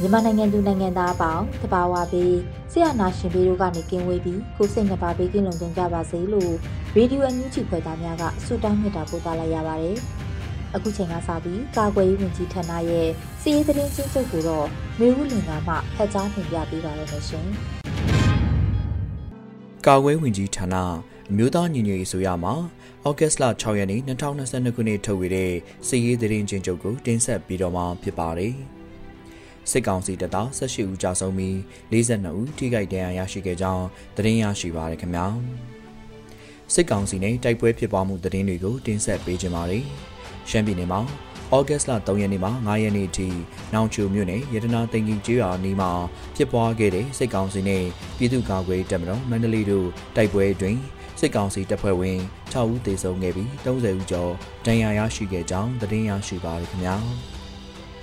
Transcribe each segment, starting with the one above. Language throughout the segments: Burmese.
မြန်မာနိုင်ငံသူနိုင်ငံသားအပေါင်းတဘာဝပေးဆရာနာရှင်ပေးတို့ကနေကင်းဝေးပြီးကိုစိတ်နှပါပေးကင်းလုံခြုံကြပါစေလို့ရေဒီယိုအန်ယူဂျီဖွယ်သားများကဆုတောင်းမေတ္တာပို့သလိုက်ရပါတယ်။အခုချိန်ကစပြီးကာကွယ်ရေးဝန်ကြီးဌာနရဲ့စီးရေးသတင်းချင်းချုပ်ကိုတော့မျိုးဦးလင်ကမှဖတ်ကြားတင်ပြပေးပါရမရှင်။ကာကွယ်ဝင်ကြီးဌာန အမျိုးသားညီညွတ်ရေးဆိုရမှာဩဂတ်စ်လ6ရက်နေ့2022ခုနှစ်ထုတ်ဝေတဲ့စစ်ရေးသတင်းချင်းချုပ်ကိုတင်ဆက်ပြီးတော့မှဖြစ်ပါတယ်။စစ်ကောင်စီတပ်သား18ဦးကြာဆုံးပြီး42ဦးထိခိုက်ဒဏ်ရာရရှိခဲ့ကြောင်းသတင်းရရှိပါရခင်ဗျာ။စစ်ကောင်စီနဲ့တိုက်ပွဲဖြစ်ပွားမှုသတင်းတွေကိုတင်ဆက်ပေးကြပါမယ်။ရှမ်းပြည်နယ်မှာ ဩဂတ်စ်လ3ရက်နေ့မှ9ရက်နေ့အထိနောင်ချိုမြို့နယ်ရတနာတင်ကြီးကျေးရွာနီးမှာဖြစ်ပွားခဲ့တဲ့စစ်ကောင်စီနဲ့ပြည်သူ့ကာကွယ်တပ်မတော်မန္တလေးတို့တိုက်ပွဲတွင်စစ်ကောင်စီတပ်ဖွဲ့ဝင်6ဦးသေဆုံးခဲ့ပြီး30ဦးကျော်ဒဏ်ရာရရှိခဲ့ကြောင်းသတင်းရရှိပါရခင်ဗျာ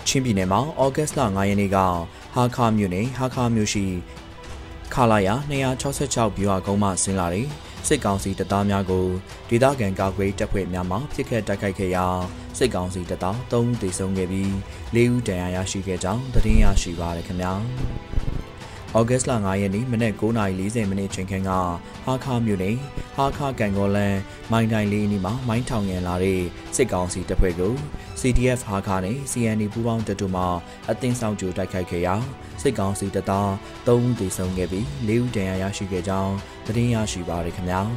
ချင်းပြည်နယ်မှာဩဂတ်စ်လ9ရက်နေ့ကဟာခါမြို့နယ်ဟာခါမြို့ရှိခလာယာ266ဗျူဟာကုန်းမှဆင်းလာတဲ့ စစ်ကောင်စီတပ်သားများကိုဒေသခံကာကွယ်တပ်ဖွဲ့များမှပြစ်ခတ်တိုက်ခိုက်ခဲ့ရာစစ်ကောင်စီတပ်သား3ဦးသေဆုံးခဲ့ပြီး4ဦးဒဏ်ရာရရှိခဲ့ကြောင်းသတင်းရရှိပါရခင်ဗျာဩဂတ်စ်လ9ရက်နေ့မနက်9:40မိနစ်ချိန်ခန့်ကဟာခါမြို့နယ်ဟာခါကန်ကောလန်မိုင်းတိုင်းလေးအနီးမှာမိုင်းထောင်ရန်လာတဲ့စစ်ကောင်စီတပ်ဖွဲ့ကို CDF ဟာခါနဲ့ CND ပူးပေါင်းတပ်တို့မှအသင်းဆောင်ကြိုတိုက်ခိုက်ခဲ့ရာစစ်ကောင်စီတပ်သား3ဦးသေဆုံးခဲ့ပြီး4ဦးဒဏ်ရာရရှိခဲ့ကြောင်း သတင်းရရှိပါရခင်ဗျာ။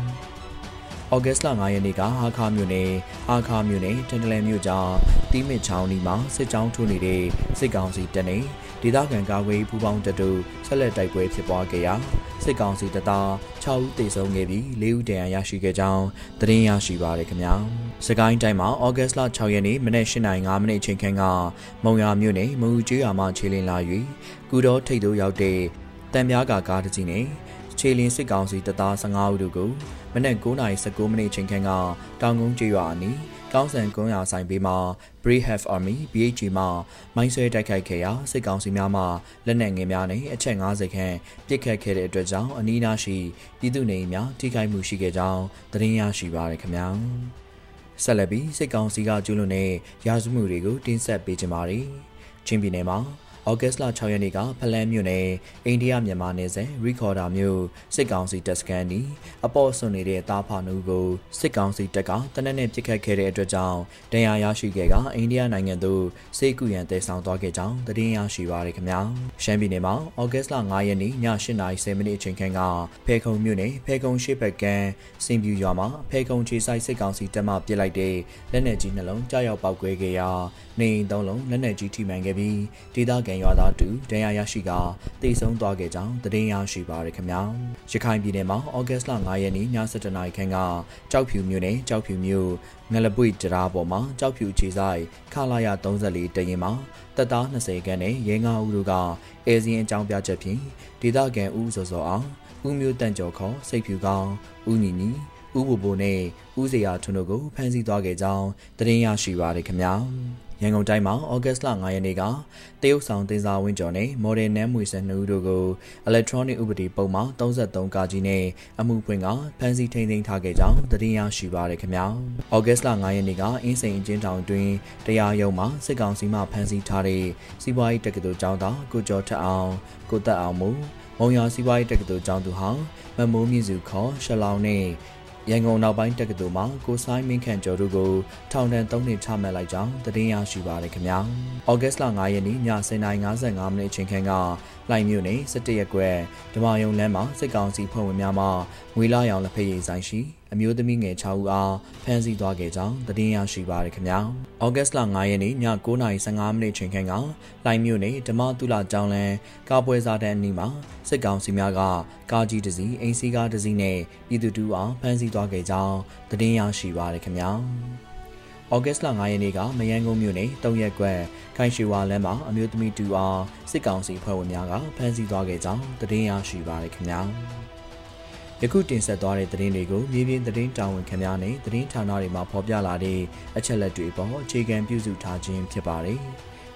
ဩဂတ်စ်လ9ရက်နေ့ကဟာခါမြို့နယ်ဟာခါမြို့နယ်တန်တလန်မြို့ကြားတီးမစ်ချောင်းဒီမှာစစ်ကြောင်းထိုးနေတဲ့စစ်ကောင်စီတပ်နဲ့ဒေသခံကာကွယ်ပူးပေါင်းတပ်တို့ဆက်လက်တိုက်ပွဲဖြစ်ပွားခဲ့ရာစစ်ကောင်စီတပ်သား6ဦးသေဆုံးခဲ့ပြီး4ဦးဒဏ်ရာရရှိခဲ့ကြောင်းသတင်းရရှိပါရခင်ဗျာ။စကိုင်းတိုင်းမှာဩဂတ်စ်လ6ရက်နေ့မနက်8:05မိနစ်ချိန်ခန့်ကမုံရမြို့နယ်မူကျွေးရွာမှခြေလင်းလာ၍ကုတော်ထိပ်သို့ရောက်တဲ့တံပြားကာကားတစ်စီးနဲ့ ခြေလင်းစစ်ကောင်စီတပ်သား15ဦးတို့ကိုမနက်9:19မိနစ်ချိန်ခန့်ကတောင်ကုန်းကျေးရွာအနီးကောင်းဆန်ကုန်းရွာဆိုင်ဘေးမှာ Brave Have Army BHG မှမိုင်းဆွဲတိုက်ခိုက်ခဲ့ရာစစ်ကောင်စီများမှလက်နက်ငယ်များနဲ့အချက်50ခန့်ပစ်ခတ်ခဲ့တဲ့အတွက်ကြောင့်အနီးအနားရှိပြည်သူနေအိမ်များထိခိုက်မှုရှိခဲ့ကြောင်းသတင်းရရှိပါရခင်ဗျာဆက်လက်ပြီးစစ်ကောင်စီကကျူးလွန်တဲ့ရာဇဝမှုတွေကိုတင်ဆက်ပေးကြပါမယ်ချင်းပြည်နယ်မှာ ဩဂတ်စ်လ6ရက်နေ့ကဖလန်းမြို့နယ်အိန္ဒိယမြန်မာနယ်စပ်ရီခေါ်ဒါမြို့စစ်ကောင်စီတပ်စခန်းနီအပေါ်ဆွနေတဲ့တားဖာနူကိုစစ်ကောင်စီတပ်ကတနက်နေ့ပစ်ခတ်ခဲ့တဲ့အတွက်ကြောင့်ဒဏ်ရာရရှိခဲ့ကအိန္ဒိယနိုင်ငံသို့စေကူရန်တည်ဆောင်သွားခဲ့ကြောင်းသတင်းရရှိပါရခင်ဗျာရှမ်းပြည်နယ်မှာဩဂတ်စ်လ9ရက်နေ့ည8:30မိနစ်အချိန်ခန့်ကဖဲခုံမြို့နယ်ဖဲခုံရှိဘက်ကန်းစင်ပြူရွာမှာဖဲခုံခြေဆိုင်စစ်ကောင်စီတပ်မှပစ်လိုက်တဲ့လက်နက်ကြီးနှလုံးကြားရောက်ပောက်ကွဲခဲ့ရာနေအိမ်သုံးလုံးလက်နက်ကြီးထိမှန်ခဲ့ပြီးဒေသခံရွာသားတူဒဏ်ရာရရှိကတိတ်ဆုံးသွားခဲ့ကြောင်းသတင်းရရှိပါရခင်ဗျာရခိုင်ပြည်နယ်မှာဩဂတ်စ်လ9ရက်နေ့ည7:00နာရီခန့်ကကြောက်ဖြူမြို့နယ်ကြောက်ဖြူမြို့ငလပွေတရားပေါ်မှာကြောက်ဖြူခြေဆိုင်ခလာရ34တရင်မှာတပ်သား20ခန်းနဲ့ရဲ9ဦးတို့ကအဲဇင်းအကြောင်းပြချက်ဖြင့်ဒေသခံဦးစောစောအောင်ဦးမျိုးတန့်ကျော်ခေါ်စိတ်ဖြူကောင်းဦးညီညီဦးဘူဘူနဲ့ဦးစေရထွန်းတို့ကိုဖမ်းဆီးသွားခဲ့ကြောင်းသတင်းရရှိပါရခင်ဗျာ ရန်ကုန်တိုင်းမှာဩဂတ်စ်လ9ရက်နေ့ကတရုတ်ဆောင်တင်စာဝင်းကျော်နဲ့မော်ဒယ်နန်းမွေစံနှုတို့ကို electronic ဥပဒေပုံမှာ33ကာကြီးနဲ့အမှုဖွင့်ကဖမ်းဆီးထိန်းသိမ်းထားခဲ့ကြောင်းသတင်းရရှိပါရခင်ဗျာ။ဩဂတ်စ်လ9ရက်နေ့ကအင်းစိန်အချင်းတောင်တွင်တရားရုံးမှာစစ်ကောင်စီမှဖမ်းဆီးထားတဲ့စီးပွားရေးတက္ကသိုလ်ကျောင်းသားကိုကျော်ထက်အောင်ကိုသက်အောင်မူမုံရစီးပွားရေးတက္ကသိုလ်ကျောင်းသူဟောင်းမမိုးမြင့်စုခေါ်ရှလောင်နဲ့ ရန်ကုန်နောက်ပိုင်းတက္ကသိုလ်မှာကိုဆိုင်မင်းခန့်ကျော်တို့ကိုထောင်ဒဏ်3နှစ်ချမှတ်လိုက်ကြောင်းသတင်းရရှိပါရခင်ဗျာ။ဩဂတ်စ်လ9ရက်နေ့ည10:55မိနစ်အချိန်ခန့်က လှိုင်မြို့နယ်17ရက်ကွယ်ဓမ္မယုံလမ်းမှာစစ်ကောင်စီဖွဲ့ဝင်များမှငွေလာရောင်လက်ဖက်ရည်ဆိုင်ရှိအမျိုးသမီးငယ်6ဦးအားဖမ်းဆီးသွားခဲ့ကြောင်းသတင်းရရှိပါရခင်ဗျာ။ဩဂတ်စ်လ9ရက်နေ့ည9:15မိနစ်ချိန်ခန့်ကလှိုင်မြို့နယ်ဓမ္မတုလကျောင်းလန်းကာပွဲစားတန်းအနီးမှာစစ်ကောင်စီများကကားကြီးတစ်စီးအင်းစီကားတစ်စီးနဲ့ပြည်သူတူအောင်ဖမ်းဆီးသွားခဲ့ကြောင်းသတင်းရရှိပါရခင်ဗျာ။ ဩဂတ်စ်လ9ရက်နေ့ကမယန်းကုန်းမြို့နယ်တုံရက်ကွက်ခိုင်ရွှေဝါလမ်းမှာအမျိုးသမီးတူအားစစ်ကောင်စီဖွဲ့ဝင်များကဖမ်းဆီးသွားခဲ့ကြောင်းသတင်းရရှိပါရခင်ဗျာယခုတင်ဆက်သွားတဲ့သတင်းတွေကိုမြေပြင်သတင်းတာဝန်ခံများနဲ့သတင်းဌာနတွေမှာဖော်ပြလာတဲ့အချက်လက်တွေပေါ်အခြေခံပြုစုထားခြင်းဖြစ်ပါတယ်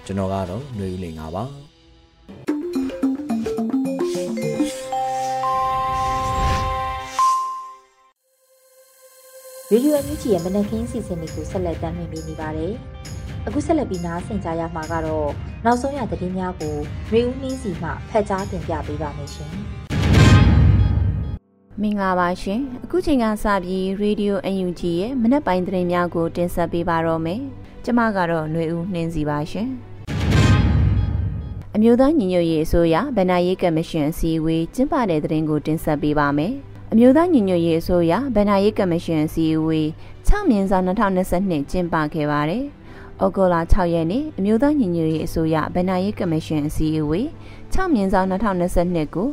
ကျွန်တော်ကတော့ຫນွေဦးလင်ပါ ဗီဒီယိုအမြင့်ကြီးရဲ့မနက်ခင်းစီစဉ်တွေကိုဆက်လက်တင်ပြနေပါတယ်။အခုဆက်လက်ပြီးနားဆင်ကြရမှာကတော့နောက်ဆုံးရသတင်းများကိုရေဦးနှင်းစီမှဖတ်ကြားတင်ပြပေးပါမယ်ရှင်။မင်္ဂလာပါရှင်။အခုချိန်ကစပြီးရေဒီယို UNG ရဲ့မနက်ပိုင်းသတင်းများကိုတင်ဆက်ပေးပါတော့မယ်။ကျွန်မကတော့ຫນွေဦးနှင်းစီပါရှင်။အမျိုးသားညီညွတ်ရေးအစိုးရဗဏ္ဍာရေးကမရှင်အစည်းအဝေးကျင်းပတဲ့သတင်းကိုတင်ဆက်ပေးပါမယ်။ အမျိုးသားညီညွတ်ရေးအစိုးရဗဏ္ဍာရေးကမရှင်အစည်းအဝေး6မြင်းဆောင်2022ကျင်းပခဲ့ပါတယ်။ဩဂုတ်လ6ရက်နေ့အမျိုးသားညီညွတ်ရေးအစိုးရဗဏ္ဍာရေးကမရှင်အစည်းအဝေး6မြင်းဆောင်2022ကို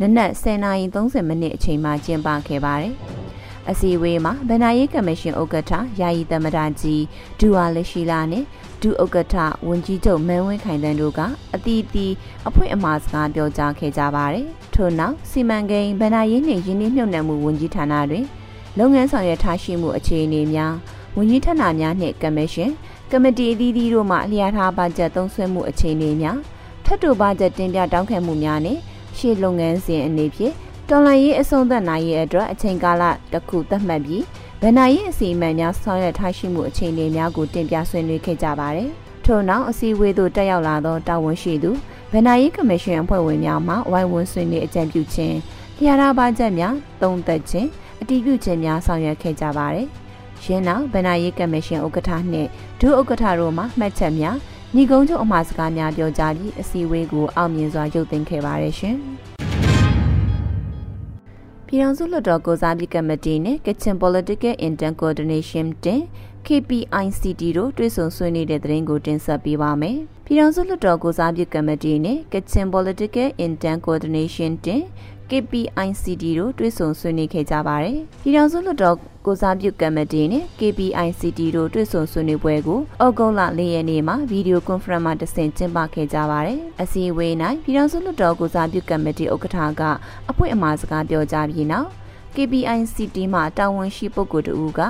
နနက်10:30မိနစ်အချိန်မှာကျင်းပခဲ့ပါတယ်။အစည်းအဝေးမှာဗဏ္ဍာရေးကမရှင်ဥက္ကဋ္ဌယာယီသမ္မတကြီးဒူဝါလရှိလာနဲ့ ဒုဥက္ကဋ္ဌဝန်ကြီးချုပ်မန်းဝင်းခိုင်တန်းတို့ကအတီးတီအဖွင့်အမှားစကားပြောကြားခဲ့ကြပါတယ်။ထို့နောက်စီမံကိန်းဗဏ္ဍာရေးနှင့်ယင်းနှိမ့်မြုပ်နှံမှုဝန်ကြီးဌာနတွင်လုပ်ငန်းဆောင်ရွက်ထားရှိမှုအခြေအနေများဝန်ကြီးဌာနများနှင့်ကမရှင်ကမတီအသီးသီးတို့မှလျှာထားဘတ်ဂျက်သုံးစွဲမှုအခြေအနေများထပ်တူဘတ်ဂျက်တင်ပြတောင်းခံမှုများနှင့်ရှေ့လုပ်ငန်းစဉ်အနေဖြင့်တော်လှန်ရေးအဆုံးသတ်နိုင်ရေးအတွက်အချိန်ကာလတစ်ခုသတ်မှတ်ပြီး ဗဏ္ဍာရေးအစီအမံများဆောင်ရွက်ထားရှိမှုအခြေအနေများကိုတင်ပြဆွေးနွေးခဲ့ကြပါတယ်။ထို့နောက်အစည်းအဝေးသို့တက်ရောက်လာသောတာဝန်ရှိသူဗဏ္ဍာရေးကမရှင်အဖွဲ့ဝင်များမှဝိုင်းဝန်းဆွေးနွေးအကြံပြုခြင်း၊တရားရပါချက်များသုံးသပ်ခြင်းအတည်ပြုခြင်းများဆောင်ရွက်ခဲ့ကြပါတယ်။ယင်းနောက်ဗဏ္ဍာရေးကမရှင်ဥက္ကဋ္ဌနှင့်ဒုဥက္ကဋ္ဌတို့မှမှတ်ချက်များညီကုန်းချုပ်အမှားစကားများပြောကြားပြီးအစည်းအဝေးကိုအောင်မြင်စွာရုပ်သိမ်းခဲ့ပါတယ်ရှင်။ ပြည်ထောင်စုလွှတ်တော်ကိုစားပြုကမတီနဲ့ Kitchen Political Intern Coordination တင် KPICT တို့တွဲဆုံဆွေးနွေးတဲ့သတင်းကိုတင်ဆက်ပေးပါမယ်။ပြည်ထောင်စုလွှတ်တော်ကိုစားပြုကမတီနဲ့ Kitchen Political Intern Coordination တင် KPICT တို့တွဲဆုံဆွေးနွေးခဲ့ကြပါတယ်။ပြည်ထောင်စုလွှတ်တော်ကိုစားပြုကမတီနဲ့ KPICT တို့တွဲဆုံဆွေးနွေးပွဲကိုဩဂုတ်လ၄ရက်နေ့မှာဗီဒီယိုကွန်ဖရင့်မှာတဆင့်ကျင်းပခဲ့ကြပါတယ်။အစည်းအဝေး၌ပြည်ထောင်စုလွှတ်တော်ကိုစားပြုကမတီဥက္ကဋ္ဌကအဖွင့်အမှာစကားပြောကြားပြီးနောက် KPICT မှတာဝန်ရှိပုဂ္ဂိုလ်တို့က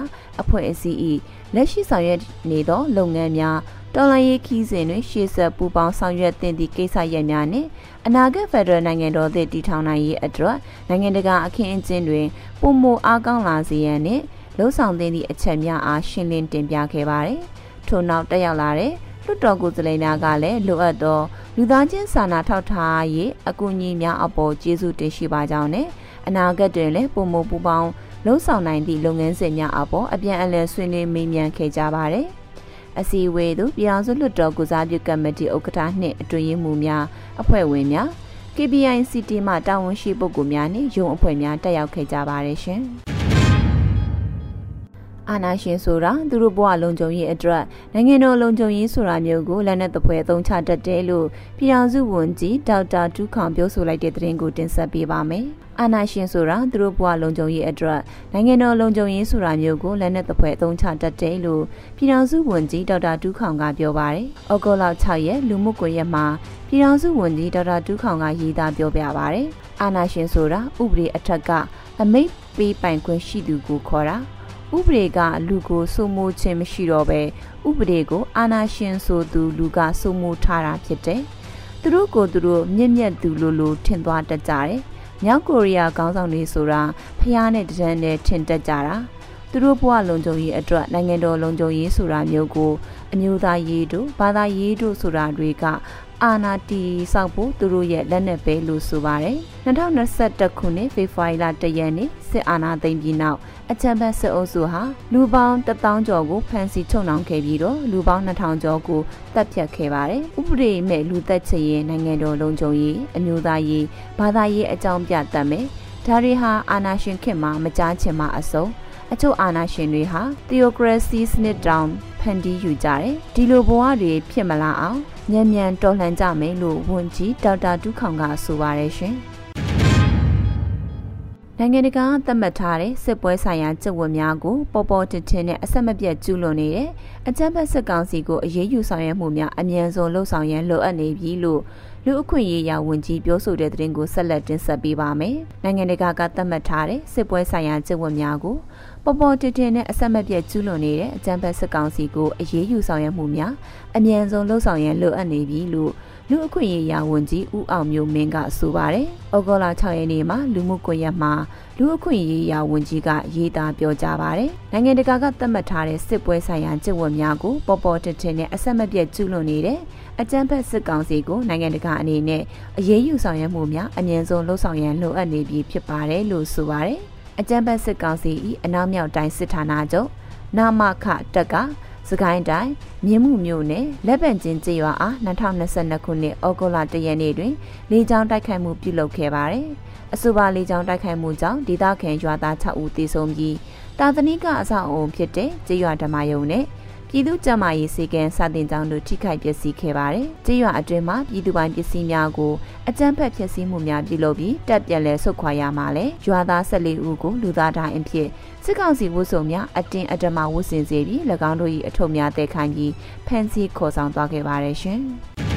အဖွဲ့အစည်း၏လက်ရှိဆောင်ရွက်နေသောလုပ်ငန်းများ တော်လှန်ရေးခီးစဉ်တွင်ရှေ့ဆက်ပူးပေါင်းဆောင်ရွက်တင်သည့်ကိစ္စရပ်များနှင့်အနာဂတ်ဖက်ဒရယ်နိုင်ငံတော်သည့်တည်ထောင်နိုင်ရေးအတွက်နိုင်ငံတကာအခင်းအကျင်းတွင်ပုံမအားကောင်းလာစေရန်နှင့်လှုံ့ဆော်သင့်သည့်အချက်များအားရှင်းလင်းတင်ပြခဲ့ပါသည်။ထို့နောက်တက်ရောက်လာတဲ့လွှတ်တော်ကိုယ်စားလှယ်များကလည်းလိုအပ်သောလူသားချင်းစာနာထောက်ထားရေးအကူအညီများအပေါ်ကျေးဇူးတင်ရှိပါကြောင်းနဲ့အနာဂတ်တွင်လည်းပုံမပူပေါင်းလှုံ့ဆော်နိုင်သည့်လုပ်ငန်းစဉ်များအပေါ်အပြန်အလှန်ဆွေးနွေးမေးမြန်းခဲ့ကြပါတယ်။ အစည်းအဝေးသို့ပြည်အောင်စုလွှတ်တော်ကုစားပြုကမတီဥက္ကဋ္ဌနှင့်အတွင်းရေးမှူးများအဖွဲ့ဝင်များ KPICT မှတာဝန်ရှိပုဂ္ဂိုလ်များနှင့်ယုံအဖွဲ့များတက်ရောက်ခဲ့ကြပါတယ်ရှင်။အာနာရှင်ဆိုတာသူတို့ဘဝလုံခြုံရေးအတွက်နိုင်ငံတော်လုံခြုံရေးဆိုတာမျိုးကိုလက်နက်သဖွယ်အသုံးချတတ်တယ်လို့ပြည်ထောင်စုဝန်ကြီးဒေါက်တာတူးခေါင်ပြောဆိုလိုက်တဲ့သတင်းကိုတင်ဆက်ပေးပါမယ်။ အာနာရှင်ဆိုတာသူတို့ဘဝလုံခြုံရေးအတွက်နိုင်ငံတော်လုံခြုံရေးဆိုတာမျိုးကိုလက်နက်သဖွယ်အသုံးချတတ်တယ်လို့ပြည်ထောင်စုဝန်ကြီးဒေါက်တာတူးခေါင်ကပြောပါတယ်။ဩဂုတ်လ6ရက်လူမှုကွန်ရက်မှာပြည်ထောင်စုဝန်ကြီးဒေါက်တာတူးခေါင်ကရေးသားပြောပြပါတယ်။အာနာရှင်ဆိုတာဥပဒေအထက်ကအမိတ်ပေးပိုင်ခွင့်ရှိသူကိုခေါ်တာ။ဥပဒေကလူကိုစိုးမိုးခြင်းမရှိတော့ပဲဥပဒေကိုအာဏာရှင်ဆိုသူလူကစိုးမိုးထားတာဖြစ်တယ်။သူတို့ကိုသူတို့မြင့်မြတ်သူလိုလိုထင်သွားတတ်ကြတယ်။ မြောက်ကိုရီးယားခေါင်းဆောင်တွေဆိုတာဖျားနဲ့တန်းနဲ့ထင်တတ်ကြတာ။သူတို့ဘဝလုံခြုံရေးအတွက်နိုင်ငံတော်လုံခြုံရေးဆိုတာမျိုးကိုအမျိုးသားရေးတို့ဘာသာရေးတို့ဆိုတာတွေက အာနာတီဆောက်ဖို့သူတို့ရဲ့လက်နက်ပဲလို့ဆိုပါတယ်2021ခုနှစ်ဖေဖော်ဝါရီလ1ရက်နေ့စစ်အာဏာသိမ်းပြီးနောက်အချမ်းဘတ်စစ်အုပ်စုဟာလူပေါင်း1000ကျော်ကိုဖမ်းဆီးချုပ်နှောင်ခဲ့ပြီးတော့လူပေါင်း2000ကျော်ကိုတပ်ဖြတ်ခဲ့ပါတယ်။ဥပဒေမဲ့လူသက်ချေရင်နိုင်ငံတော်လုံခြုံရေးအမျိုးသားရေးဘာသာရေးအကြောင်းပြတတ်မယ်။ဒါတွေဟာအာဏာရှင်ခေတ်မှာမကြားချင်မှအစုံအချို့အာဏာရှင်တွေဟာ theocracy စနစ်တောင် ဖန်တီးယူကြတယ်။ဒီလိုဘဝတွေဖြစ်မလာအောင်ညံ့ညံ့တော်လှန်ကြမယ်လို့ဝန်ကြီးဒေါက်တာဒုခောင်ကဆိုပါတယ်ရှင်။နိုင်ငံတကာသတ်မှတ်ထားတဲ့စစ်ပွဲဆိုင်ရာကြက်ဝတ်များကိုပေါ်ပေါ်တင်တင်နဲ့အဆက်မပြတ်ကျူးလွန်နေတဲ့အကြမ်းဖက်စစ်ကောင်စီကိုအရေးယူဆောင်ရွက်မှုများအမြန်ဆုံးလှုပ်ဆောင်ရန်လိုအပ်နေပြီလို့ လူအခွင့်ရေးရာဝန်ကြီးပြောဆိုတဲ့သတင်းကိုဆက်လက်တင်ဆက်ပေးပါမယ်။နိုင်ငံတကာကသတ်မှတ်ထားတဲ့စစ်ပွဲဆိုင်ရာကြက်ဝတ်များကိုပေါ်ပေါ်တင်တင်နဲ့အဆက်မပြတ်ကျူးလွန်နေတဲ့အကြမ်းဖက်စစ်ကောင်စီကိုအရေးယူဆောင်ရွက်မှုများအမြန်ဆုံးလှုပ်ဆောင်ရန်လိုအပ်နေပြီလို့လူအခွင့်ရေးရာဝန်ကြီးဦးအောင်မျိုးမင်းကဆိုပါတယ်။ဩဂုတ်လ6ရက်နေ့မှာလူမှုကွန်ရက်မှာလူအခွင့်ရေးရာဝန်ကြီးကရေးသားပြောကြားပါတယ်။နိုင်ငံတကာကသတ်မှတ်ထားတဲ့စစ်ပွဲဆိုင်ရာကျင့်ဝတ်များကိုပေါ်ပေါ်တင်တင်နဲ့အဆက်မပြတ်ကျူးလွန်နေတဲ့အ ကြမ်းဖက်စစ်ကောင်စီကိုနိုင်ငံတကာအနေနဲ့အရေးယူဆောင်ရွက်မှုများအမြင့်ဆုံးလှုံ့ဆော်ရန်လိုအပ်နေပြီဖြစ်ပါတယ်လို့ဆိုပါတယ်။အကြမ်းဖက်စစ်ကောင်စီ၏အနောက်မြောက်တိုင်းစစ်ဌာနချုပ်နာမခတက်ကစကိုင်းတိုင်းမြင်းမှုမြို့နယ်လက်ပံကျင်းကျေးရွာအား2022ခုနှစ်ဩဂုတ်လ1ရက်နေ့တွင်လေကြောင်းတိုက်ခိုက်မှုပြုလုပ်ခဲ့ပါတယ်။အဆိုပါလေကြောင်းတိုက်ခိုက်မှုကြောင့်ဒေသခံရွာသား6ဦးသေဆုံးပြီးတာသနိကအဆောက်အုံဖြစ်တဲ့ကျေးရွာဓမ္မယုံနဲ့ ပြည်သူ့ကျန်းမာရေးစေကံစတင်ကြောင်းတို့ထိခိုက်ပျက်စီးခဲ့ပါတယ်။ကျေးရွာအတွင်းမှာပြည်သူပိုင်ပစ္စည်းများကိုအကြမ်းဖက်ဖျက်ဆီးမှုများပြုလုပ်ပြီးတပ်ပြန်လဲဆုတ်ခွာရမှာလဲရွာသား14ဦးကိုလူသားတိုင်းအဖြစ်စစ်ကောင်စီဝတ်စုံများအတင်းအဓမ္မဝတ်ဆင်စေပြီး၎င်းတို့၏အထုပ်များတဲခိုင်းပြီးဖမ်းဆီးခေါ်ဆောင်သွားခဲ့ပါတယ်ရှင်။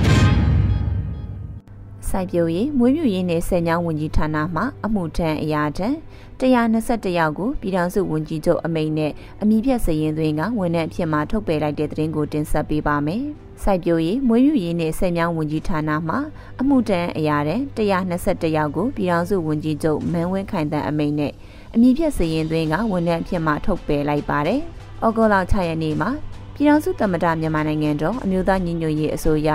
စိုက်ပျိုးရေးမွေးမြူရေးနဲ့ဆယ်ညောင်းဝန်ကြီးဌာနမှအမှုထမ်းအရာထမ်း121ယောက်ကိုပြည်ထောင်စုဝန်ကြီးချုပ်အမိန့်နဲ့အမိဖြတ်စည်ရင်သွင်းကဝန်ထမ်းအဖြစ်မှထုတ်ပယ်လိုက်တဲ့သတင်းကိုတင်ဆက်ပေးပါမယ်။စိုက်ပျိုးရေးမွေးမြူရေးနဲ့ဆယ်မြောင်းဝန်ကြီးဌာနမှအမှုတန်းအရာတဲ့121ယောက်ကိုပြည်ထောင်စုဝန်ကြီးချုပ်မန်းဝင်းခိုင်တန်အမိန့်နဲ့အမိဖြတ်စည်ရင်သွင်းကဝန်ထမ်းအဖြစ်မှထုတ်ပယ်လိုက်ပါတယ်။ဩဂုတ်လ6ရက်နေ့မှာပြည်ထောင်စုသမ္မတမြန်မာနိုင်ငံတော်အမျိုးသားညီညွတ်ရေးအစိုးရ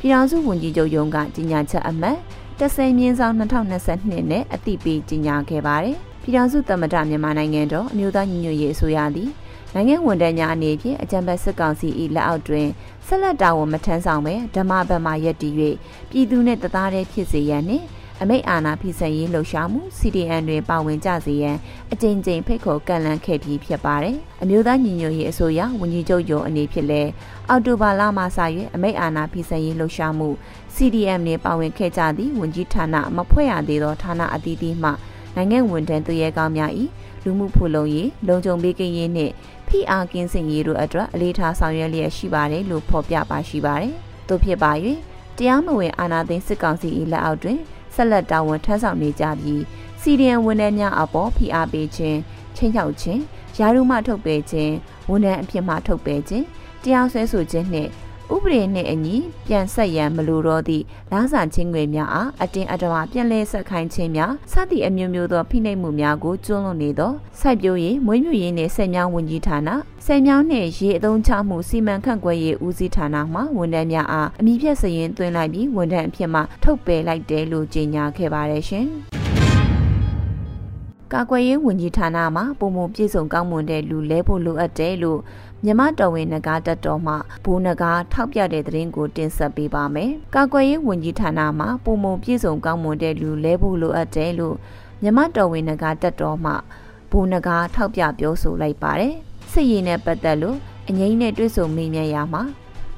ပြည်ထောင်စုဝန်ကြီးချုပ်ရုံးကကြီးညာချက်အမှတ်30မြင်းဆောင်2022နဲ့အတိပေးကြီးညာခဲ့ပါတယ်။ပြည်ထောင်စုသမ္မတမြန်မာနိုင်ငံတော်အမျိုးသားညီညွတ်ရေးအစိုးရသည်နိုင်ငံဝန်ထမ်းများအနေဖြင့်အကြံပေးစစ်ကောင်စီ၏လက်အောက်တွင်ဆက်လက်တာဝန်မထမ်းဆောင်ပဲဓမ္မဘက်မှရက်တည်၍ပြည်သူနှင့်တသားတည်းဖြစ်စေရန်နှင့် အမိတ်အာဏာဖိစက်ရေးလှုပ်ရှားမှု CDN တွင်ပါဝင်ကြစေရန်အကြိမ်ကြိမ်ဖိတ်ခေါ်ကန့်လန့်ခဲ့ပြီးဖြစ်ပါတယ်။အမျိုးသားညီညွတ်ရေးအစိုးရဝန်ကြီးချုပ်ရုံးအနေဖြင့်လည်းအောက်တိုဘာလမှစ၍အမိတ်အာဏာဖိစက်ရေးလှုပ်ရှားမှု CDM နှင့်ပါဝင်ခဲ့ကြသည့်ဝန်ကြီးဌာနမဖွဲ့ရသေးသောဌာနအသီးသီးမှနိုင်ငံဝန်ထမ်းသူရဲကောင်းများ၏လူမှုဖူလုံရေးလုံခြုံပေးကင်းရေးနှင့်ဖိအားကင်းစင်ရေးတို့အတွက်အလေးထားဆောင်ရွက်လျက်ရှိပါတယ်လို့ဖော်ပြပါရှိပါတယ်။သို့ဖြစ်ပါ၍တရားမဝင်အာဏာသိမ်းစစ်ကောင်စီ၏လက်အောက်တွင် ဆက်လက်တာဝန်ထမ်းဆောင်နေကြပြီးစီဒီအန်ဝန်ထမ်းများအပေါ်ဖိအားပေးခြင်းချင်းချောက်ခြင်းယာရုမှထုတ်ပယ်ခြင်းဝန်ထမ်းအဖြစ်မှထုတ်ပယ်ခြင်းတရားစွဲဆိုခြင်းနှင့် ဥပဒေနှင့်အညီပြန်ဆက်ရန်မလိုတော့သည့်လားစာချင်းငွေများအားအတင်းအဓမ္မပြန်လဲဆက်ခိုင်းခြင်းများစသည့်အမျိုးမျိုးသောဖိနှိပ်မှုများကိုကျွလွန်နေသောစိုက်ပျိုးရေးမွေးမြူရေးနှင့်ဆက်မြောင်းဝန်ကြီးဌာနဆယ်မြောင်းနှင့်ရေအသုံးချမှုစီမံခန့်ခွဲရေးဦးစီးဌာနမှဝန်ထမ်းများအားအမိဖြတ်စရင်သွင်းလိုက်ပြီးဝန်ထမ်းအဖြစ်မှထုတ်ပယ်လိုက်တယ်လို့ကြေညာခဲ့ပါတယ်ရှင်။ကာကွယ်ရေးဝန်ကြီးဌာနမှပုံမပြည့်စုံကောင်းမွန်တဲ့လူလဲဖို့လိုအပ်တယ်လို့ မြမတော်ဝင်နဂါတက်တော်မှဘူနဂါထောက်ပြတဲ့သတင်းကိုတင်ဆက်ပေးပါမယ်။ကာကွယ်ရေးဝန်ကြီးဌာနမှပုံမပြည့်စုံကောင်းမွန်တဲ့လူလဲဖို့လိုအပ်တယ်လို့မြမတော်ဝင်နဂါတက်တော်မှဘူနဂါထောက်ပြပြောဆိုလိုက်ပါတယ်။စစ်ရေးနဲ့ပတ်သက်လို့အငိမ့်နဲ့တွေ့ဆုံမိမြရာမှာ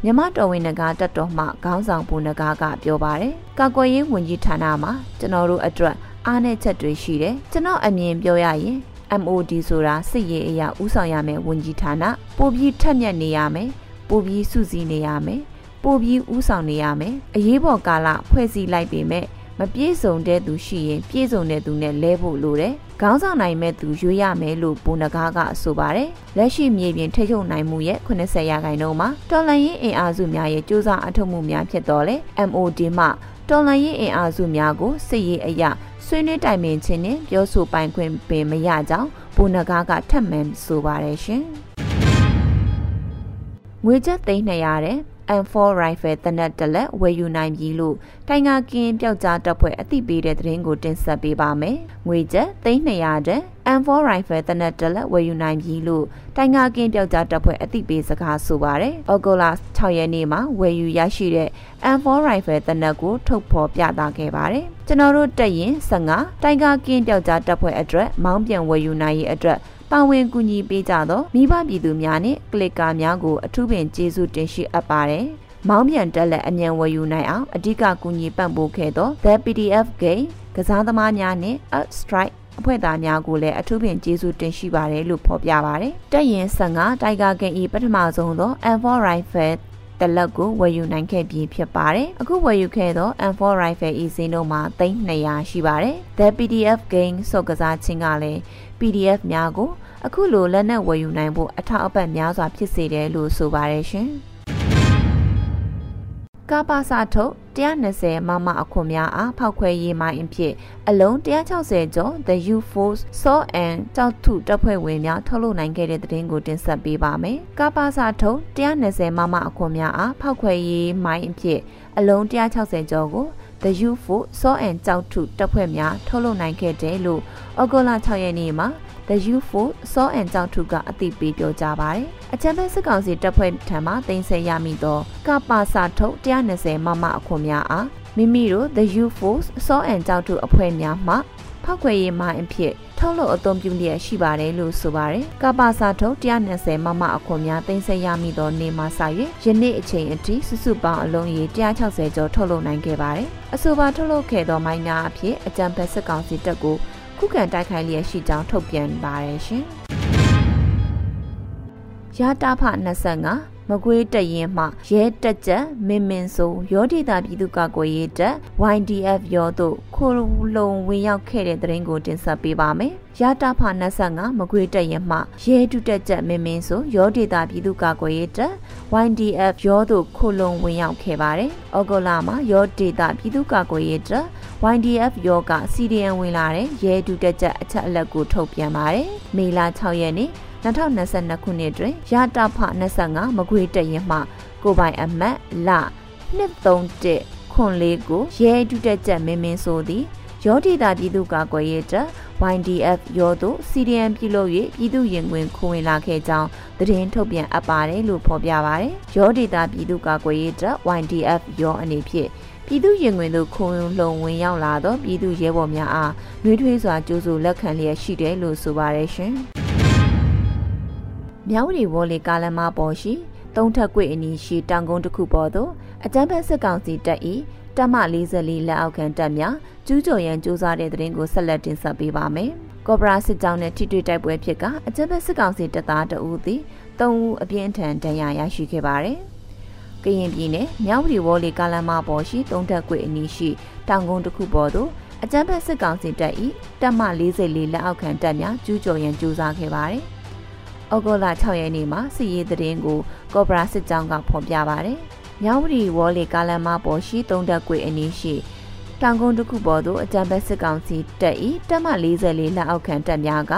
မြမတော်ဝင်နဂါတက်တော်မှခေါင်းဆောင်ဘူနဂါကပြောပါတယ်။ကာကွယ်ရေးဝန်ကြီးဌာနမှာကျွန်တော်တို့အတွက်အားနည်းချက်တွေရှိတယ်။ကျွန်တော်အမြင်ပြောရရင် MOD ဆိုတာစစ်ရေးအရာဥဆောင်ရမယ်ဝန်ကြီးဌာနပိုပြီးထက်မြက်နေရမယ်ပိုပြီးစုစည်းနေရမယ်ပိုပြီးဥဆောင်နေရမယ်အရေးပေါ်ကာလဖွဲ့စည်းလိုက်ပေမဲ့မပြည့်စုံတဲ့သူရှိရင်ပြည့်စုံတဲ့သူနဲ့လဲဖို့လိုတယ်။ခေါင်းဆောင်နိုင်မဲ့သူရွေးရမယ်လို့ဘုံနဂါကဆိုပါတယ်။လက်ရှိမြေပြင်ထိချုပ်နိုင်မှုရဲ့80ရာခိုင်နှုန်းမှာတော်လန်ရေးအင်အားစုများရဲ့စ조사အထောက်မှုများဖြစ်တော်လဲ MOD မှတော်လန်ရေးအင်အားစုများကိုစစ်ရေးအရာ ဆွေးနွေးတိုင်ပင်ခြင်းနဲ့ပြောဆိုပိုင်ခွင့်ပင်မရကြောင်းဘုနဂါကထပ်မံဆိုပါတယ်ရှင်။ငွေကျပ်သိန်း200တဲ့ M4 rifle တနက်တလက်ဝယ်ယူနိုင်ပြီလို့တိုင်ငါကင်းပျောက်ကြားတပ်ဖွဲ့အသိပေးတဲ့သတင်းကိုတင်ဆက်ပေးပါမယ်။ငွေကျပ်300တဲ့ M4 rifle တနက်တလက်ဝယ်ယူနိုင်ပြီလို့တိုင်ငါကင်းပျောက်ကြားတပ်ဖွဲ့အသိပေးစကားဆိုပါတယ်။ဩဂုတ်လ6ရက်နေ့မှာဝယ်ယူရရှိတဲ့ M4 rifle တနက်ကိုထုတ်ဖော်ပြသခဲ့ပါတယ်။ကျွန်တော်တို့တက်ရင်15တိုင်ငါကင်းပျောက်ကြားတပ်ဖွဲ့အတွက်မောင်းပြန်ဝယ်ယူနိုင်ရေးအတွက် ပါဝင်ကူညီပေးကြသောမိဘပြည်သူများနှင့်ကလစ်ကာများကိုအထူးပင်ကျေးဇူးတင်ရှိအပ်ပါတယ်။မောင်းပြန်တက်လက်အမြန်ဝယ်ယူနိုင်အောင်အဓိကကူညီပံ့ပိုးခဲ့သော The PDF Game ကစားသမားများနှင့် Up Strike အဖွဲ့သားများကိုလည်းအထူးပင်ကျေးဇူးတင်ရှိပါတယ်လို့ဖော်ပြပါတယ်။တက်ရင်15တိုင်ဂါကင်ဤပထမဆုံးသော M4 Rifle တလက်ကိုဝယ်ယူနိုင်ခဲ့ပြီးဖြစ်ပါတယ်။အခုဝယ်ယူခဲ့သော M4 Rifle ဤဈေးနှုန်းမှာ300ရှိပါတယ်။ The PDF Game စော့ကစားခြင်းကလည်း PDF များကိုအခုလိုလက်နက်ဝယ်ယူနိုင်ဖို့အထောက်အပံ့များစွာဖြစ်စေတယ်လို့ဆိုပါတယ်ရှင်။ကာပါစာထုတ်120မမအခွန်များအားဖောက်ခွဲရေးမိုင်းအဖြစ်အလုံး160ကျော် The U Force Saw and ကြောက်ထုတပ်ဖွဲ့ဝင်များထုတ်လုပ်နိုင်ခဲ့တဲ့သတင်းကိုတင်ဆက်ပေးပါမယ်။ကာပါစာထုတ်120မမအခွန်များအားဖောက်ခွဲရေးမိုင်းအဖြစ်အလုံး160ကျော်ကို The U Force Saw and ကြောက်ထုတပ်ဖွဲ့များထုတ်လုပ်နိုင်ခဲ့တယ်လို့ဩဂုတ်လ6ရက်နေ့မှာ The U4 စောအန်ကြောင့်ထုကအသိပေးပြောကြားပါတယ်။အချမ်းဘဲစစ်ကောင်စီတပ်ဖွဲ့ထံမှတင်ဆက်ရမိသောကပါစာထုတ်120မမအခွန်များအားမိမိတို့ The U4 စောအန်ကြောင့်ထုအဖွဲ့များမှဖောက်ခွဲရေးမှအဖြစ် ထုတ်လို့အသုံးပြုလျက်ရှိပါတယ်လို့ဆိုပါတယ်။ကပါစာထုတ်120မမအခွန်များတင်ဆက်ရမိသောနေမှာစ၍ယနေ့အချိန်အထိစုစုပေါင်းအလုံးရေ160ကျော်ထုတ်လုပ်နိုင်ခဲ့ပါတယ်။အဆိုပါထုတ်လုပ်ခဲ့သောမိုင်းများအဖြစ်အကြံဖက်စစ်ကောင်စီတပ်ကိုခုခံတိုက်ခိုက်လျက်ရှိကြောင်းထုတ်ပြန်ပါတယ်ရှင်။ရတာဖ25 မကွေးတရင်မှရဲတက်ချက်မင်မင်ဆိုရောဒေတာပြည်သူ့ကာကွယ်ရေးတပ် YDF ရောတို့ခိုလုံဝင်ရောက်ခဲ့တဲ့တဲ့ရင်ကိုတင်ဆက်ပေးပါမယ်။ရတာဖ25မကွေးတရင်မှရဲတုတက်ချက်မင်မင်ဆိုရောဒေတာပြည်သူ့ကာကွယ်ရေးတပ် YDF ရောတို့ခိုလုံဝင်ရောက်ခဲ့ပါတယ်။ဩဂုတ်လမှာရောဒေတာပြည်သူ့ကာကွယ်ရေးတပ် YDF ရောက CDN ဝင်လာတဲ့ရဲတုတက်ချက်အချက်အလက်ကိုထုတ်ပြန်ပါတယ်။မေလ6ရက်နေ့ 2022ခုနှစ်တွင်ရတာဖ25မကွေတရင်မှကိုပိုင်အမတ်လ231ခွန်လေးကိုရဲဒုတက်ချက်မင်းမင်းဆိုသည်ရောဒေတာပြည်သူ့ကာကွယ်ရေးတပ် YDF ရောတို့ CDM ပြုလုပ်၍ပြည်သူရင်ဝင်ခွဝင်လာခဲ့ကြောင်းသတင်းထုတ်ပြန်အပ်ပါတယ်လို့ဖော်ပြပါတယ်။ရောဒေတာပြည်သူ့ကာကွယ်ရေးတပ် YDF ရောအနေဖြင့်ပြည်သူရင်ဝင်သို့ခုံလုံဝင်ရောက်လာသောပြည်သူရဲဘော်များအားနှွေးထွေးစွာကြိုးဆိုလက်ခံလျက်ရှိတယ်လို့ဆိုပါတယ်ရှင်။ မြောက်ရီဝေါ်လီကားလမ်းမပေါ်ရှိသုံးထက်ကွေအနီးရှိတောင်ကုန်းတစ်ခုပေါ်သို့အကြမ်းဖက်စစ်ကောင်စီတပ်၏တပ်မ44လက်အောက်ခံတပ်များကျူးကျော်ရန်စူးစမ်းတဲ့တဲ့ရင်ကိုဆက်လက်တင်ဆက်ပေးပါမယ်။ကော့ဘရာစစ်ကြောင်းနဲ့ထိတွေ့တိုက်ပွဲဖြစ်ကအကြမ်းဖက်စစ်ကောင်စီတပ်သားတအူးသည်၃ဦးအပြင်းထန်ဒဏ်ရာရရှိခဲ့ပါတယ်။ကရင်ပြည်နယ်မြောက်ရီဝေါ်လီကားလမ်းမပေါ်ရှိသုံးထက်ကွေအနီးရှိတောင်ကုန်းတစ်ခုပေါ်သို့အကြမ်းဖက်စစ်ကောင်စီတပ်၏တပ်မ44လက်အောက်ခံတပ်များကျူးကျော်ရန်စူးစမ်းခဲ့ပါတယ်။ ဩဂုတ်လ6ရက်နေ့မှာစီရေးသတင်းကိုကော့ဘရာစစ်ကြောင်းကဖော်ပြပါတယ်။မြောက်ဝတီဝေါ်လီကားလမ်းမပေါ်ရှိသုံးတက်ကွေအနီးရှိတောင်ကုန်းတစ်ခုပေါ်သို့အကြံဘက်စစ်ကောင်စီတပ်၏တပ်မ44လက်အောက်ခံတပ်များက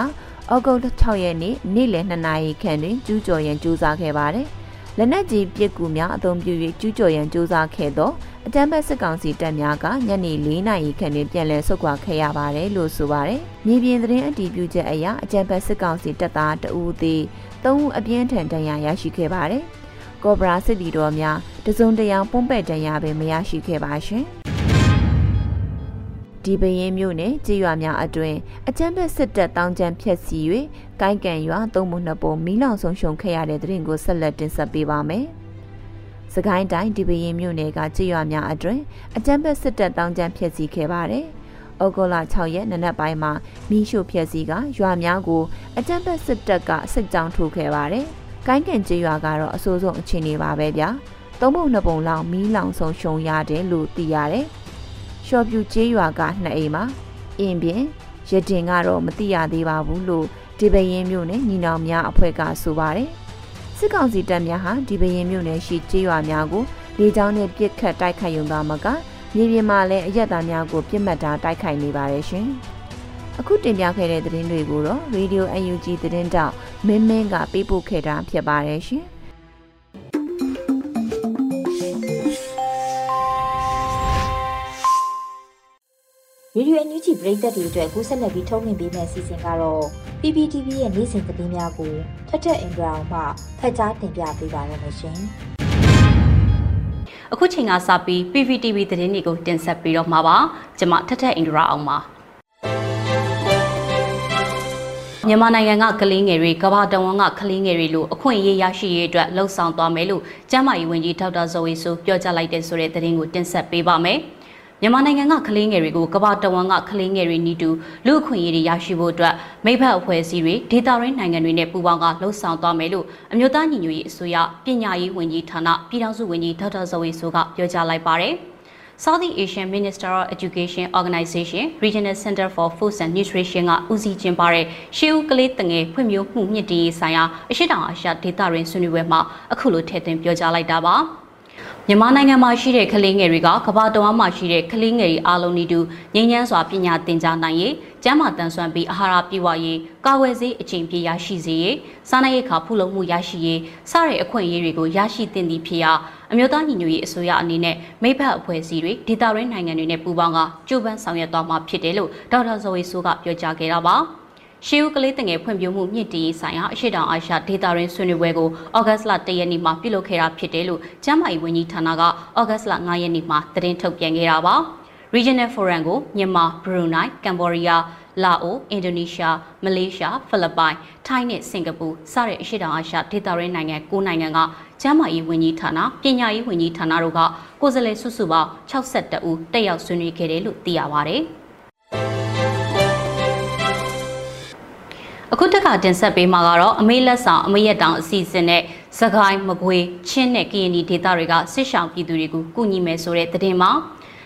ဩဂုတ်6ရက်နေ့နေ့လယ်2နာရီခန့်တွင်ကျူးကျော်ရန်ကြိုးစားခဲ့ပါတယ်။ လက်နက်ကြီးပစ်ကူများအုံပြု၍ကျူးကျော်ရန်ကြိုးစားခဲ့သောအတမ်းဘက်စစ်ကောင်စီတပ်များကညနေ၄နာရီခန့်တွင်ပြန်လည်ဆုတ်ခွာခဲ့ရပါတယ်လို့ဆိုပါတယ်။မြေပြင်သတင်းအတည်ပြုချက်အရအကြမ်းဖက်စစ်ကောင်စီတပ်သားတဦးသည်၃ဦးအပြင်းထန်ဒဏ်ရာရရှိခဲ့ပါတယ်။ကော့ဘရာစစ်တီတော်များတစုံတရာပုံပဲ့ဒဏ်ရာပဲမရရှိခဲ့ပါရှင်။ ဒီပရင်မြို့နယ်ကြေးရွာများအတွင်အကြမ်းဖက်စစ်တပ်တောင်းကျမ်းဖျက်ဆီး၍ကိုင်းကန်ရွာသုံးပုံနှစ်ပုံမီးလောင်ဆုံးရှုံခဲ့ရတဲ့တဲ့ရင်ကိုဆက်လက်တင်ဆက်ပေးပါမယ်။စကိုင်းတိုင်းဒီပရင်မြို့နယ်ကကြေးရွာများအတွင်အကြမ်းဖက်စစ်တပ်တောင်းကျမ်းဖျက်ဆီးခဲ့ပါတယ်။ဩဂုတ်လ6ရက်နနက်ပိုင်းမှာမီးရှို့ဖျက်ဆီးကရွာများကိုအကြမ်းဖက်စစ်တပ်ကစစ်ကြောင်းထိုးခဲ့ပါတယ်။ကိုင်းကန်ကြေးရွာကတော့အဆိုးဆုံးအခြေအနေပါပဲဗျာ။သုံးပုံနှစ်ပုံလောက်မီးလောင်ဆုံးရှုံရတယ်လို့သိရတယ်။ရှော့ ပြူကြေးရွာကနှစ်အိမ်မှာအင်းပြင်ရတင်ကတော့မသိရသေးပါဘူးလို့ဒီပရင်မြို့နယ်ညီနောင်များအဖွဲ့ကဆိုပါတယ်။စစ်ကောင်စီတပ်များဟာဒီပရင်မြို့နယ်ရှိကျေးရွာများကိုလေကြောင်းနဲ့ပစ်ခတ်တိုက်ခိုက်ရုံသာမကမြေပြင်မှာလည်းအရက်သားများကိုပြစ်မှတ်ထားတိုက်ခိုက်နေပါတယ်ရှင်။အခုတင်ပြခဲ့တဲ့သတင်းတွေကိုတော့ Radio UNG သတင်းတောက်မင်းမင်းကပေးပို့ခဲ့တာဖြစ်ပါတယ်ရှင်။ ရေဒီယိုအန်ယူဂျီပရိသတ်တွေအတွက်ကူးဆက်လက်ပြီးထုတ်လွှင့်ပေးမယ့်အစီအစဉ်ကတော့ PPTV ရဲ့နေ့စဉ်သတင်းများကိုထက်ထက်အင်ဒရာအောင်မှဖတ်ကြားတင်ပြပေးပါရမရှင်။အခုချိန်ကစပြီး PPTV သတင်းတွေကိုတင်ဆက်ပြီးတော့မှာပါ။ကျွန်မထက်ထက်အင်ဒရာအောင်ပါ။မြန်မာနိုင်ငံကကလေးငယ်တွေကမ္ဘာတဝန်းကကလေးငယ်တွေလိုအခွင့်အရေးရရှိရေးအတွက်လှုံ့ဆော်သွားမယ်လို့ကျန်းမာရေးဝန်ကြီးဒေါက်တာဇော်ဝေဆိုပြောကြားလိုက်တဲ့ဆိုတဲ့သတင်းကိုတင်ဆက်ပေးပါမယ်။ မြန်မာနိုင်ငံကကလေးငယ်တွေကိုကမ္ဘာတဝန်းကကလေးငယ်တွေနီးတူလူအခွင့်အရေးတွေရရှိဖို့အတွက်မိဘအဖွဲ့အစည်းတွေဒေသရင်းနိုင်ငံတွေနဲ့ပူးပေါင်းကလှုံ့ဆော်သွားမယ်လို့အမျိုးသားညီညွတ်ရေးအစိုးရပညာရေးဝန်ကြီးဌာနပြည်ထောင်စုဝန်ကြီးဒေါက်တာဇော်ဝေဆိုကပြောကြားလိုက်ပါတယ်။ Southeast Asian Minister of Education Organization Regional Center for Food and Nutrition ကဦးစီးကျင်းပတဲ့ရှေးဦးကလေးတငယ်ဖွံ့ဖြိုးမှုမြင့်တင်ရေးဆိုင်ရာအရှိတောင်အာရှဒေသရင်းဆွေးနွေးပွဲမှာအခုလိုထည့်သွင်းပြောကြားလိုက်တာပါ။ မြန်မာနိုင်ငံမှာရှိတဲ့ကလေးငယ်တွေကကမ္ဘာတော်မှာရှိတဲ့ကလေးငယ်တွေအားလုံးဤတူငြိမ်းချမ်းစွာပညာသင်ကြားနိုင်ရေးကျန်းမာတန်ဆွမ်းပြီးအာဟာရပြည့်ဝရေးကာဝယ်ဆေးအချိန်ပြည့်ရရှိစေရေးစားနပ်ရိက္ခာဖူလုံမှုရရှိရေးစတဲ့အခွင့်အရေးတွေကိုရရှိသင့်သည့်ဖြစ်ရာအမျိုးသားညီညွတ်ရေးအစိုးရအနေနဲ့မိဘအဖွဲ့အစည်းတွေဒေသရင်းနိုင်ငံတွေနဲ့ပူးပေါင်းကကြိုးပမ်းဆောင်ရွက်သွားမှာဖြစ်တယ်လို့ဒေါက်တာဇော်ဝေဆိုးကပြောကြားခဲ့တာပါ။ ရှေးဦးကလေးတငယ်ဖွံ့ဖြိုးမှုမြင့်တင်ရေးဆိုင်ရာအရှိတောင်အာရှဒေတာရင်းဆွေးနွေးပွဲကိုဩဂတ်စ်လ၁ရက်နေ့မှာပြုလုပ်ခဲ့တာဖြစ်တယ်လို့ကျန်းမာရေးဝန်ကြီးဌာနကဩဂတ်စ်လ9ရက်နေ့မှာသတင်းထုတ်ပြန်ခဲ့တာပါ Regional Forum ကိုမြန်မာ၊ဘရူနိုင်း၊ကမ်ဘောဒီးယားလာအိုအင်ဒိုနီးရှားမလေးရှားဖိလစ်ပိုင်ထိုင်းနဲ့စင်ကာပူစတဲ့အရှေ့တောင်အာရှဒေသရင်းနိုင်ငံ၉နိုင်ငံကကျန်းမာရေးဝန်ကြီးဌာနပညာရေးဝန်ကြီးဌာနတို့ကကိုယ်စားလှယ်စုစုပေါင်း62ဦးတက်ရောက်ဆွေးနွေးခဲ့တယ်လို့သိရပါဗျ။ အခုတခါတင်ဆက်ပေးမှာကတော့အမေးလက်ဆောင်အမေးရတောင်အစီအစဉ်နဲ့စကိုင်းမကွေးချင်းနဲ့ကရင်ပြည်ဒေသတွေကစစ်ဆောင်ပြည်သူတွေကိုကူညီမယ်ဆိုတဲ့သတင်းမှာ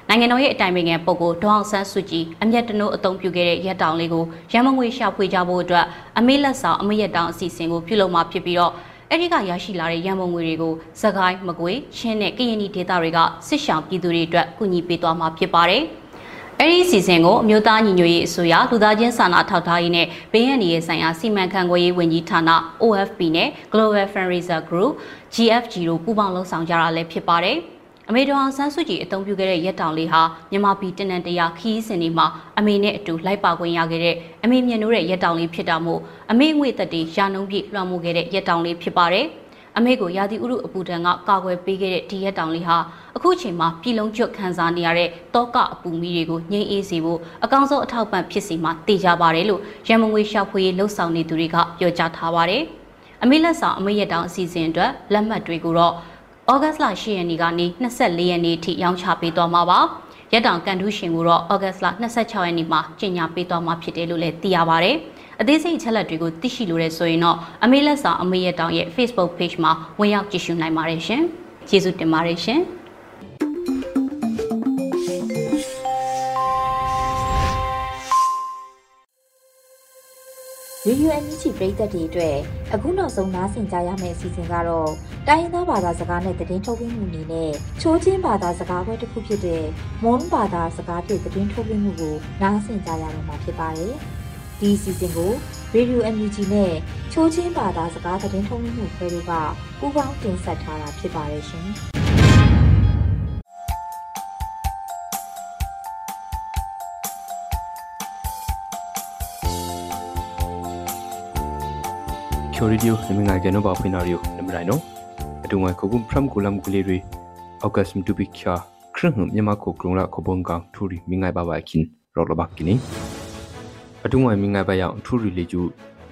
နိုင်ငံတော်ရဲ့အတိုင်ပင်ခံပုဂ္ဂိုလ်ဒေါအောင်ဆန်းစုကြည်အမျက်တနိုးအုံပြုခဲ့တဲ့ရက်တောင်လေးကိုရမငွေရှာဖွေကြဖို့အတွက်အမေးလက်ဆောင်အမေးရတောင်အစီအစဉ်ကိုပြုလုပ်မှာဖြစ်ပြီးတော့အဲ့ဒီကရရှိလာတဲ့ရန်ပုံငွေတွေကိုစကိုင်းမကွေးချင်းနဲ့ကရင်ပြည်ဒေသတွေကစစ်ဆောင်ပြည်သူတွေအတွက်ကူညီပေးသွားမှာဖြစ်ပါတယ်။ အဲ့ဒီစီစဉ်ကိုအမျိုးသားညီညွတ်ရေးအစိုးရလူသားချင်းစာနာထောက်ထားရေးနဲ့ဘေးရန်ရေးဆိုင်ရာစီမံခန့်ခွဲရေးဝန်ကြီးဌာန OFP နဲ့ Global Fundraiser Group GFG တို့ပူးပေါင်းလှုပ်ဆောင်ကြတာလည်းဖြစ်ပါတယ်။အမေတော်အောင်ဆန်းစုကြည်အသုံးပြုခဲ့တဲ့ရက်တောင်လေးဟာမြန်မာပြည်တနန်တရာခီးစဉ်ဒီမှာအမေနဲ့အတူလိုက်ပါခွင့်ရခဲ့တဲ့အမေမြင်လို့တဲ့ရက်တောင်လေးဖြစ်တာမို့အမေငွေသက်တေရာနှုံးပြည့်လွှမ်းမိုးခဲ့တဲ့ရက်တောင်လေးဖြစ်ပါတယ်။ အမေကိုရာသီဥတုအပူဒဏ်ကကာကွယ်ပေးခဲ့တဲ့ဒီရက်တောင်လေးဟာအခုချိန်မှာပြည်လုံးကျွတ်ခံစားနေရတဲ့တောကအပူမီတွေကိုငြိမ်းအေးစေဖို့အကောင်းဆုံးအထောက်ပံ့ဖြစ်စီမှာတည်ကြပါတယ်လို့ရန်မငွေရှာဖွေရေးလှုပ်ဆောင်နေသူတွေကပြောကြားထားပါတယ်။အမေလက်ဆောင်အမေရက်တောင်အစီအစဉ်အတွက်လက်မှတ်တွေကိုတော့ဩဂတ်စ်လ10ရက်နေ့ကနေ24ရက်နေ့ထိရောင်းချပေးသွားမှာပါ။ရက်တောင်ကန်ထူးရှင်ကိုတော့ဩဂတ်စ်လ26ရက်နေ့မှာကျင်းပပေးသွားမှာဖြစ်တယ်လို့လည်းသိရပါတယ်။ အသေးစိတ်အချက်လက်တွေကိုသိရှိလိုတဲ့ဆိုရင်တော့အမေလက်ဆောင်အမေရတောင်ရဲ့ Facebook page မှာဝင်ရောက်ကြည့်ရှုနိုင်ပါတယ်ရှင်။ကျေးဇူးတင်ပါတယ်ရှင်။ရေဒီယိုအန်ဂျီပရိသတ်တွေအတွက်အခုနောက်ဆုံးနားဆင်ကြရမယ့်အစီအစဉ်ကတော့တိုင်းရင်းသားဘာသာစကားနဲ့သတင်းထုတ်လွှင့်မှုအနေနဲ့ချိုးချင်းဘာသာစကားပွဲတစ်ခုဖြစ်တဲ့မွန်ဘာသာစကားဖြင့်သတင်းထုတ်လွှင့်မှုကိုနားဆင်ကြရတော့မှာဖြစ်ပါတယ်။ ဒီစီစဉ်ကို Radio NUG နဲ့ချိုးချင်းဘာသာစကားသတင်းထုတ်လွှင့်မှုခွဲတို့ကပူးပေါင်းတင်ဆက်ထားတာဖြစ်ပါတယ်ရှင်။ချိုရီဒီယိုနမငါကနောဘာဖိနာရီယိုနမရိုင်နိုအတူငွေခုကုမ်ဖရမ်ကူလမ်ကူလီရီအောက်ကစမ်တူပိချာခရငမြမကိုကရုံလာခဘုံကောင်ထူရီမိငိုင်ဘာဘာခင်ရောလဘကီနီအတုငွေမိ ငါဘယောင်ထူရီလီကျူ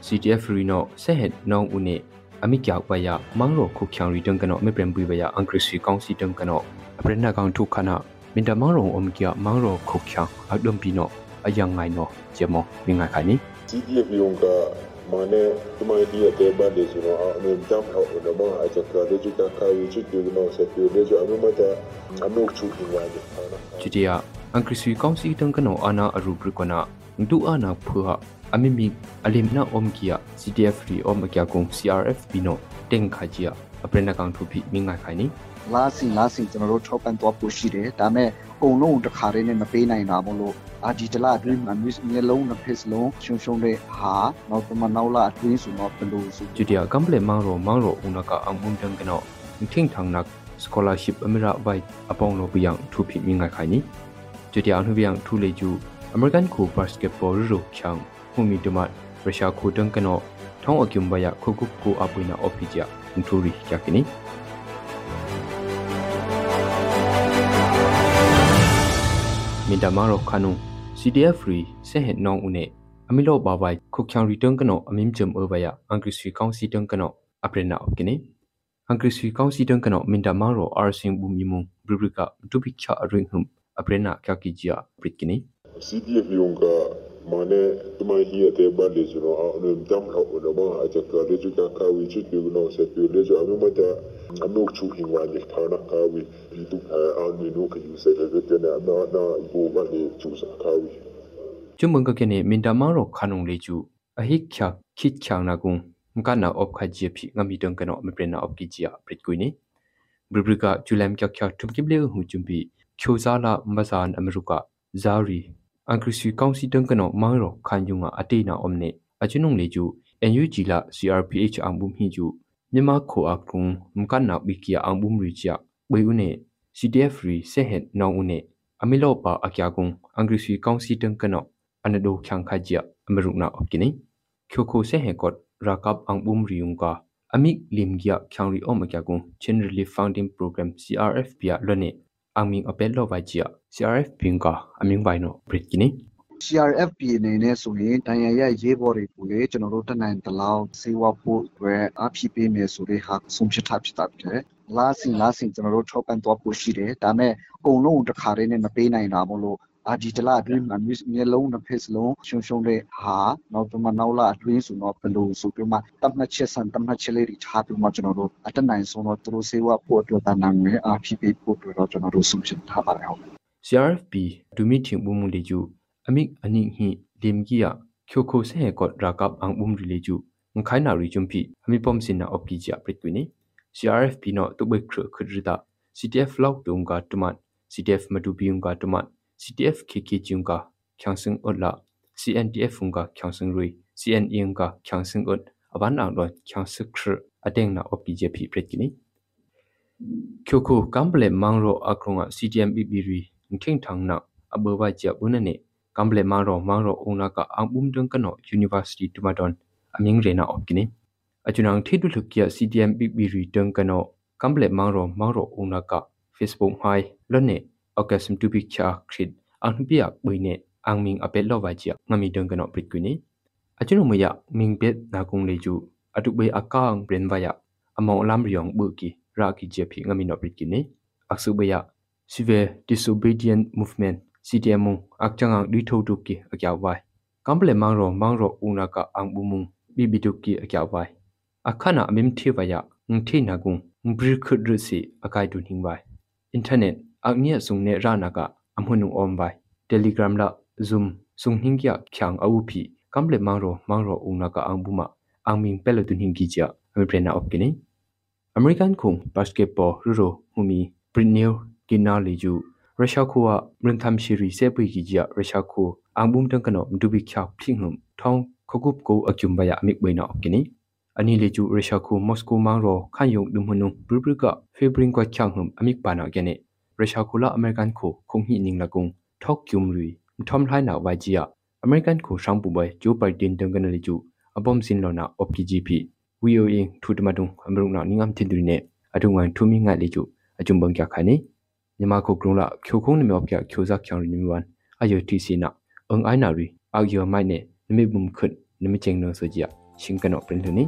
CTF ရီနောဆက်ဟက်နောင်ဦးနေအမိကြောက်ပယမောင်ရောခုချောင်ရီတန်ကနောမေပရမ်ပူဘယအင်္ဂရိစီကောင်စီတန်ကနောအပရနာကောင်ထုခနာမင်တမောင်ရောအမကီမောင်ရောခုချောင်အဒမ်ပီနောအယံငိုင်နောဂျေမောမိငါခိုင်နီ CTF ယုံကမနဲ့ဒီမိုင်ဒီတဲ့ဘန်ဒီဆိုတော့အမေတမ်ဟောတော့ဘာအချက်ကတော့ဒီကကာယူချစ်ဒီနောဆက်ပြလေဆိုအမေမတာအမေချူခင်ဝါဒီချီတီယာအင်္ဂရိစီကောင်စီတန်ကနောအနာအရူပရကနာ ndu ana phua amimi alimna omkia CTF ri om kya kong CRF bino teng khajia aprena kang thu phi minga khai ni လာစီလာစီကျွန်တော်တို့ထောက်ပံ့သွားဖို့ရှိတယ်ဒါမဲ့အကုန်လုံးတစ်ခါတည်းနဲ့မပေးနိုင်တာမို့လို့အာဒီတလအတွင်းမှာမျိုးလုံးတစ်ဖက်စလုံးရှုံရှုံတဲ့ဟာနောက်တော့မနောက်လာအတွင်းဆိုတော့ဘယ်လိုဆို judia gamble mangro mangro unaka angum jang kano thing thang nak scholarship amira bai apong lo biyang thu phi minga khai ni judia anu biyang thu le ju အ မေရိကန်ကိုဘတ်စကတ်ဘောရုချောင်းဟူမီတမတ်ရုရှားခိုတန်ကနောထောင်းအကျုံဘယခုကုကိုအပွိနာအော်ဖီဂျာအန်ထူရီချကီနီမင်တမာရောခနု CDF free ဆေဟက်နောင်းဦးနဲ့အမီလောဘာဘိုင်ခုချောင်းရီတန်ကနောအမင်းဂျမ်အဘယအန်ကရစီကောင်စီတန်ကနောအပရနာအော့ကီနီအန်ကရစီကောင်စီတန်ကနောမင်တမာရောအာစင်ဘူမီမုံဘရဘရကဒူပိချာအရင်ဟမ်အပရနာကကီဂျာပရစ်ကီနီ CPF ရုံကမနဲ့တမဟီရတဲ့ဘာလေးကျွန်တော်အလုံးတမ်းလို့လို့မအချက်ကလေးကကာဝီချစ်ပြီးတော့ဆက်ပြီးလေးဆိုအမေမတအမေချူဟင်ဝါလေးထားနာကာဝီဒီတူအာနွေနိုကယူဆက်တဲ့တဲ့နာနာဘူမလေးချူစာကာဝီကျွမ်ငကကနေမင်တမရောခနုံလေးကျူအဟိချခစ်ချောင်းနာကုံမကနာအော့ခါဂျီဖိငမီတန်ကနောမပရနာအော့ကီဂျီယာပရစ်ကွိနေဘရဘရကဂျူလမ်ကျောက်ကျောက်ထုပ်ကိဘလေဟူချွမ်ပီချိုဇာလာမဇန်အမရုကဇာရီ အန်ကရစီကောင်စီတန်ကနောမောင်ရောခန်ယုံငါအတေနာအုံနေအချွနုံလေကျူ NUG လာ CRPH အံဘုံဟီကျူမြန်မာခိုအကုံမကနာဘီကီအံဘုံရီချာဝေဦးနေ CDF ရီဆေဟက်နောင်ဦးနေအမီလောပါအကျကုံအန်ကရစီကောင်စီတန်ကနောအနဒိုချန်ခါဂျာအမရုနာအကိနေခိုခိုဆေဟက်ကော့ရာကပ်အံဘုံရီယုံကာအမိလင်ဂီယာချောင်ရီအောမကျကုံ Chin Relief Founding Program CRFP လွနေ အမင်းအပက်လောဝိုင်ဂျာ CRFP ကအမင်းဘိုင်နိုပရစ်ကိနေ CRFP အနေနဲ့ဆိုရင်တန်ရရရေးဘော်တွေကိုလေကျွန်တော်တို့တနိုင်တလောက်စေဝဖို့အတွက်အဖြစ်ပေးမယ်ဆိုတဲ့ဟာဆုံးဖြတ်ထားဖြစ်တာဖြစ်တယ်။လာစင်လာစင်ကျွန်တော်တို့ထောက်ပံ့သွားဖို့ရှိတယ်။ဒါမဲ့အကုန်လုံးတစ်ခါတည်းနဲ့မပေးနိုင်တာမို့လို့ အာဒီတလာအတွင်းမှာမျက်လုံးတစ်ဖက်စလုံးရှုံရှုံတဲ့ဟာနောက်တော့မနောက်လာအတွင်းဆိုတော့ဘယ်လိုဆိုပြီးမှတတ်မှတ်ချက်ဆန်တတ်မှတ်ချက်လေးတွေထားပြီးမှကျွန်တော်တို့အတနိုင်ဆုံးတော့သူတို့စေဝဖို့အတွက်တန်နိုင်မယ်အဖြစ်ပေးဖို့အတွက်တော့ကျွန်တော်တို့ဆုံးဖြတ်ထားပါတယ်ဟုတ် CRFP ဒူမီတင်ဘူမူလီကျူအမိအနိဟိလင်ဂီယာချိုခိုဆေကောရာကပ်အံဘုံရီလီကျူငခိုင်နာရီဂျုံပီအမိပုံစင်နာအော့ကီဂျာပရစ်ကွီနီ CRFP နော်တုဘိခရခရဒါ CTF လောက်တုံကတမတ် CTF မတူဘီုံကတမတ် CTF KK ဂျုံကချန်စင်အော်လာ CNTF ဖုန်ကချန်စင်ရီ CNE ကချန်စင်အော့အဘန်အောင်တော့ချန်စခရအတင်းနာအော့ကီဂျာပီပရစ်ကွီနီချိုခိုကမ်ပလေမောင်ရောအခရုံက CTM BB ရီထင်းထန်းနာအဘဝကြဘူးနေ kamble maro maro una ka angum deng kano university tumadon aming rena opkini achunang thidu lukya cdm bibiri deng kano kamble maro maro una ka facebook hai lone okasum tu picture khrit angbia buine angming apel lo wajia ngami deng kano pritkuni achunu moya ming bet na kung leju atubai akang bren waya among lam riong buki ra ki jepi ngami no pritkini aksubaya civil disobedient movement CDM akchanga di tho tu ki akya wai kample mangro mangro una ka angbu mung bi bi tu ki akya wai akhana amim thi wa ya ng thi na gung bri khut ru si akai tu ning wai internet aknya sung ne ra na ka amhunu om wai telegram la zoom sung hing kya khyang au phi kample mangro mangro una ka angbu ma angming pelo tu ning ki ja ame prena op kini american khung basketball ru ro humi britnew kina le ju ရုရှားခိုကမရင်သမ်ရှိရီစေပွေကြီးကြရုရှားခိုအန်ဘုံတန်ကနောဒူဘီချောက်ဖိငုံထောင်းခကု ပ်ကိုအကျုံဘယအမိဝေနာအကိနီအနီလေကျူရုရှားခိုမော်စကိုမန်ရောခန်ယုံဒုမနုဘရဘရကဖေဘရင်ကွာချောင်းငုံအမိပါနာကနေရုရှားခိုလာအမေရိကန်ခိုခုံဟိနင်းလကုံထောက်ကျုံရီမထုံထိုင်းနာဝိုင်ဂျီယာအမေရိကန်ခိုရှောင်းပူဘဲဂျိုပိုင်တင်တန်ကနလေကျူအဘုံစင်လောနာအော့ကီဂျီပီဝီယိုအင်းထူတမတုံအမရုနာနင်းငမ်တင်ဒရီနေအတုံငန်ထူမီငါလေကျူအကျုံဘံကြခါနေမြန်မာခုကရုံလာချိုခုံးနမောပြချိုဇက်ချောင်းရီနမီဝန်အယိုတီစီနာအင်အိုင်နာရီအောက်ယောမိုင်နေနမေဘုံခွတ်နမေချင်နောဆိုကြရှင်ကနောပရင်လူနီ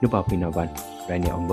နုပါဖိနာဝန်ရိုင်းနေအောင်ဘ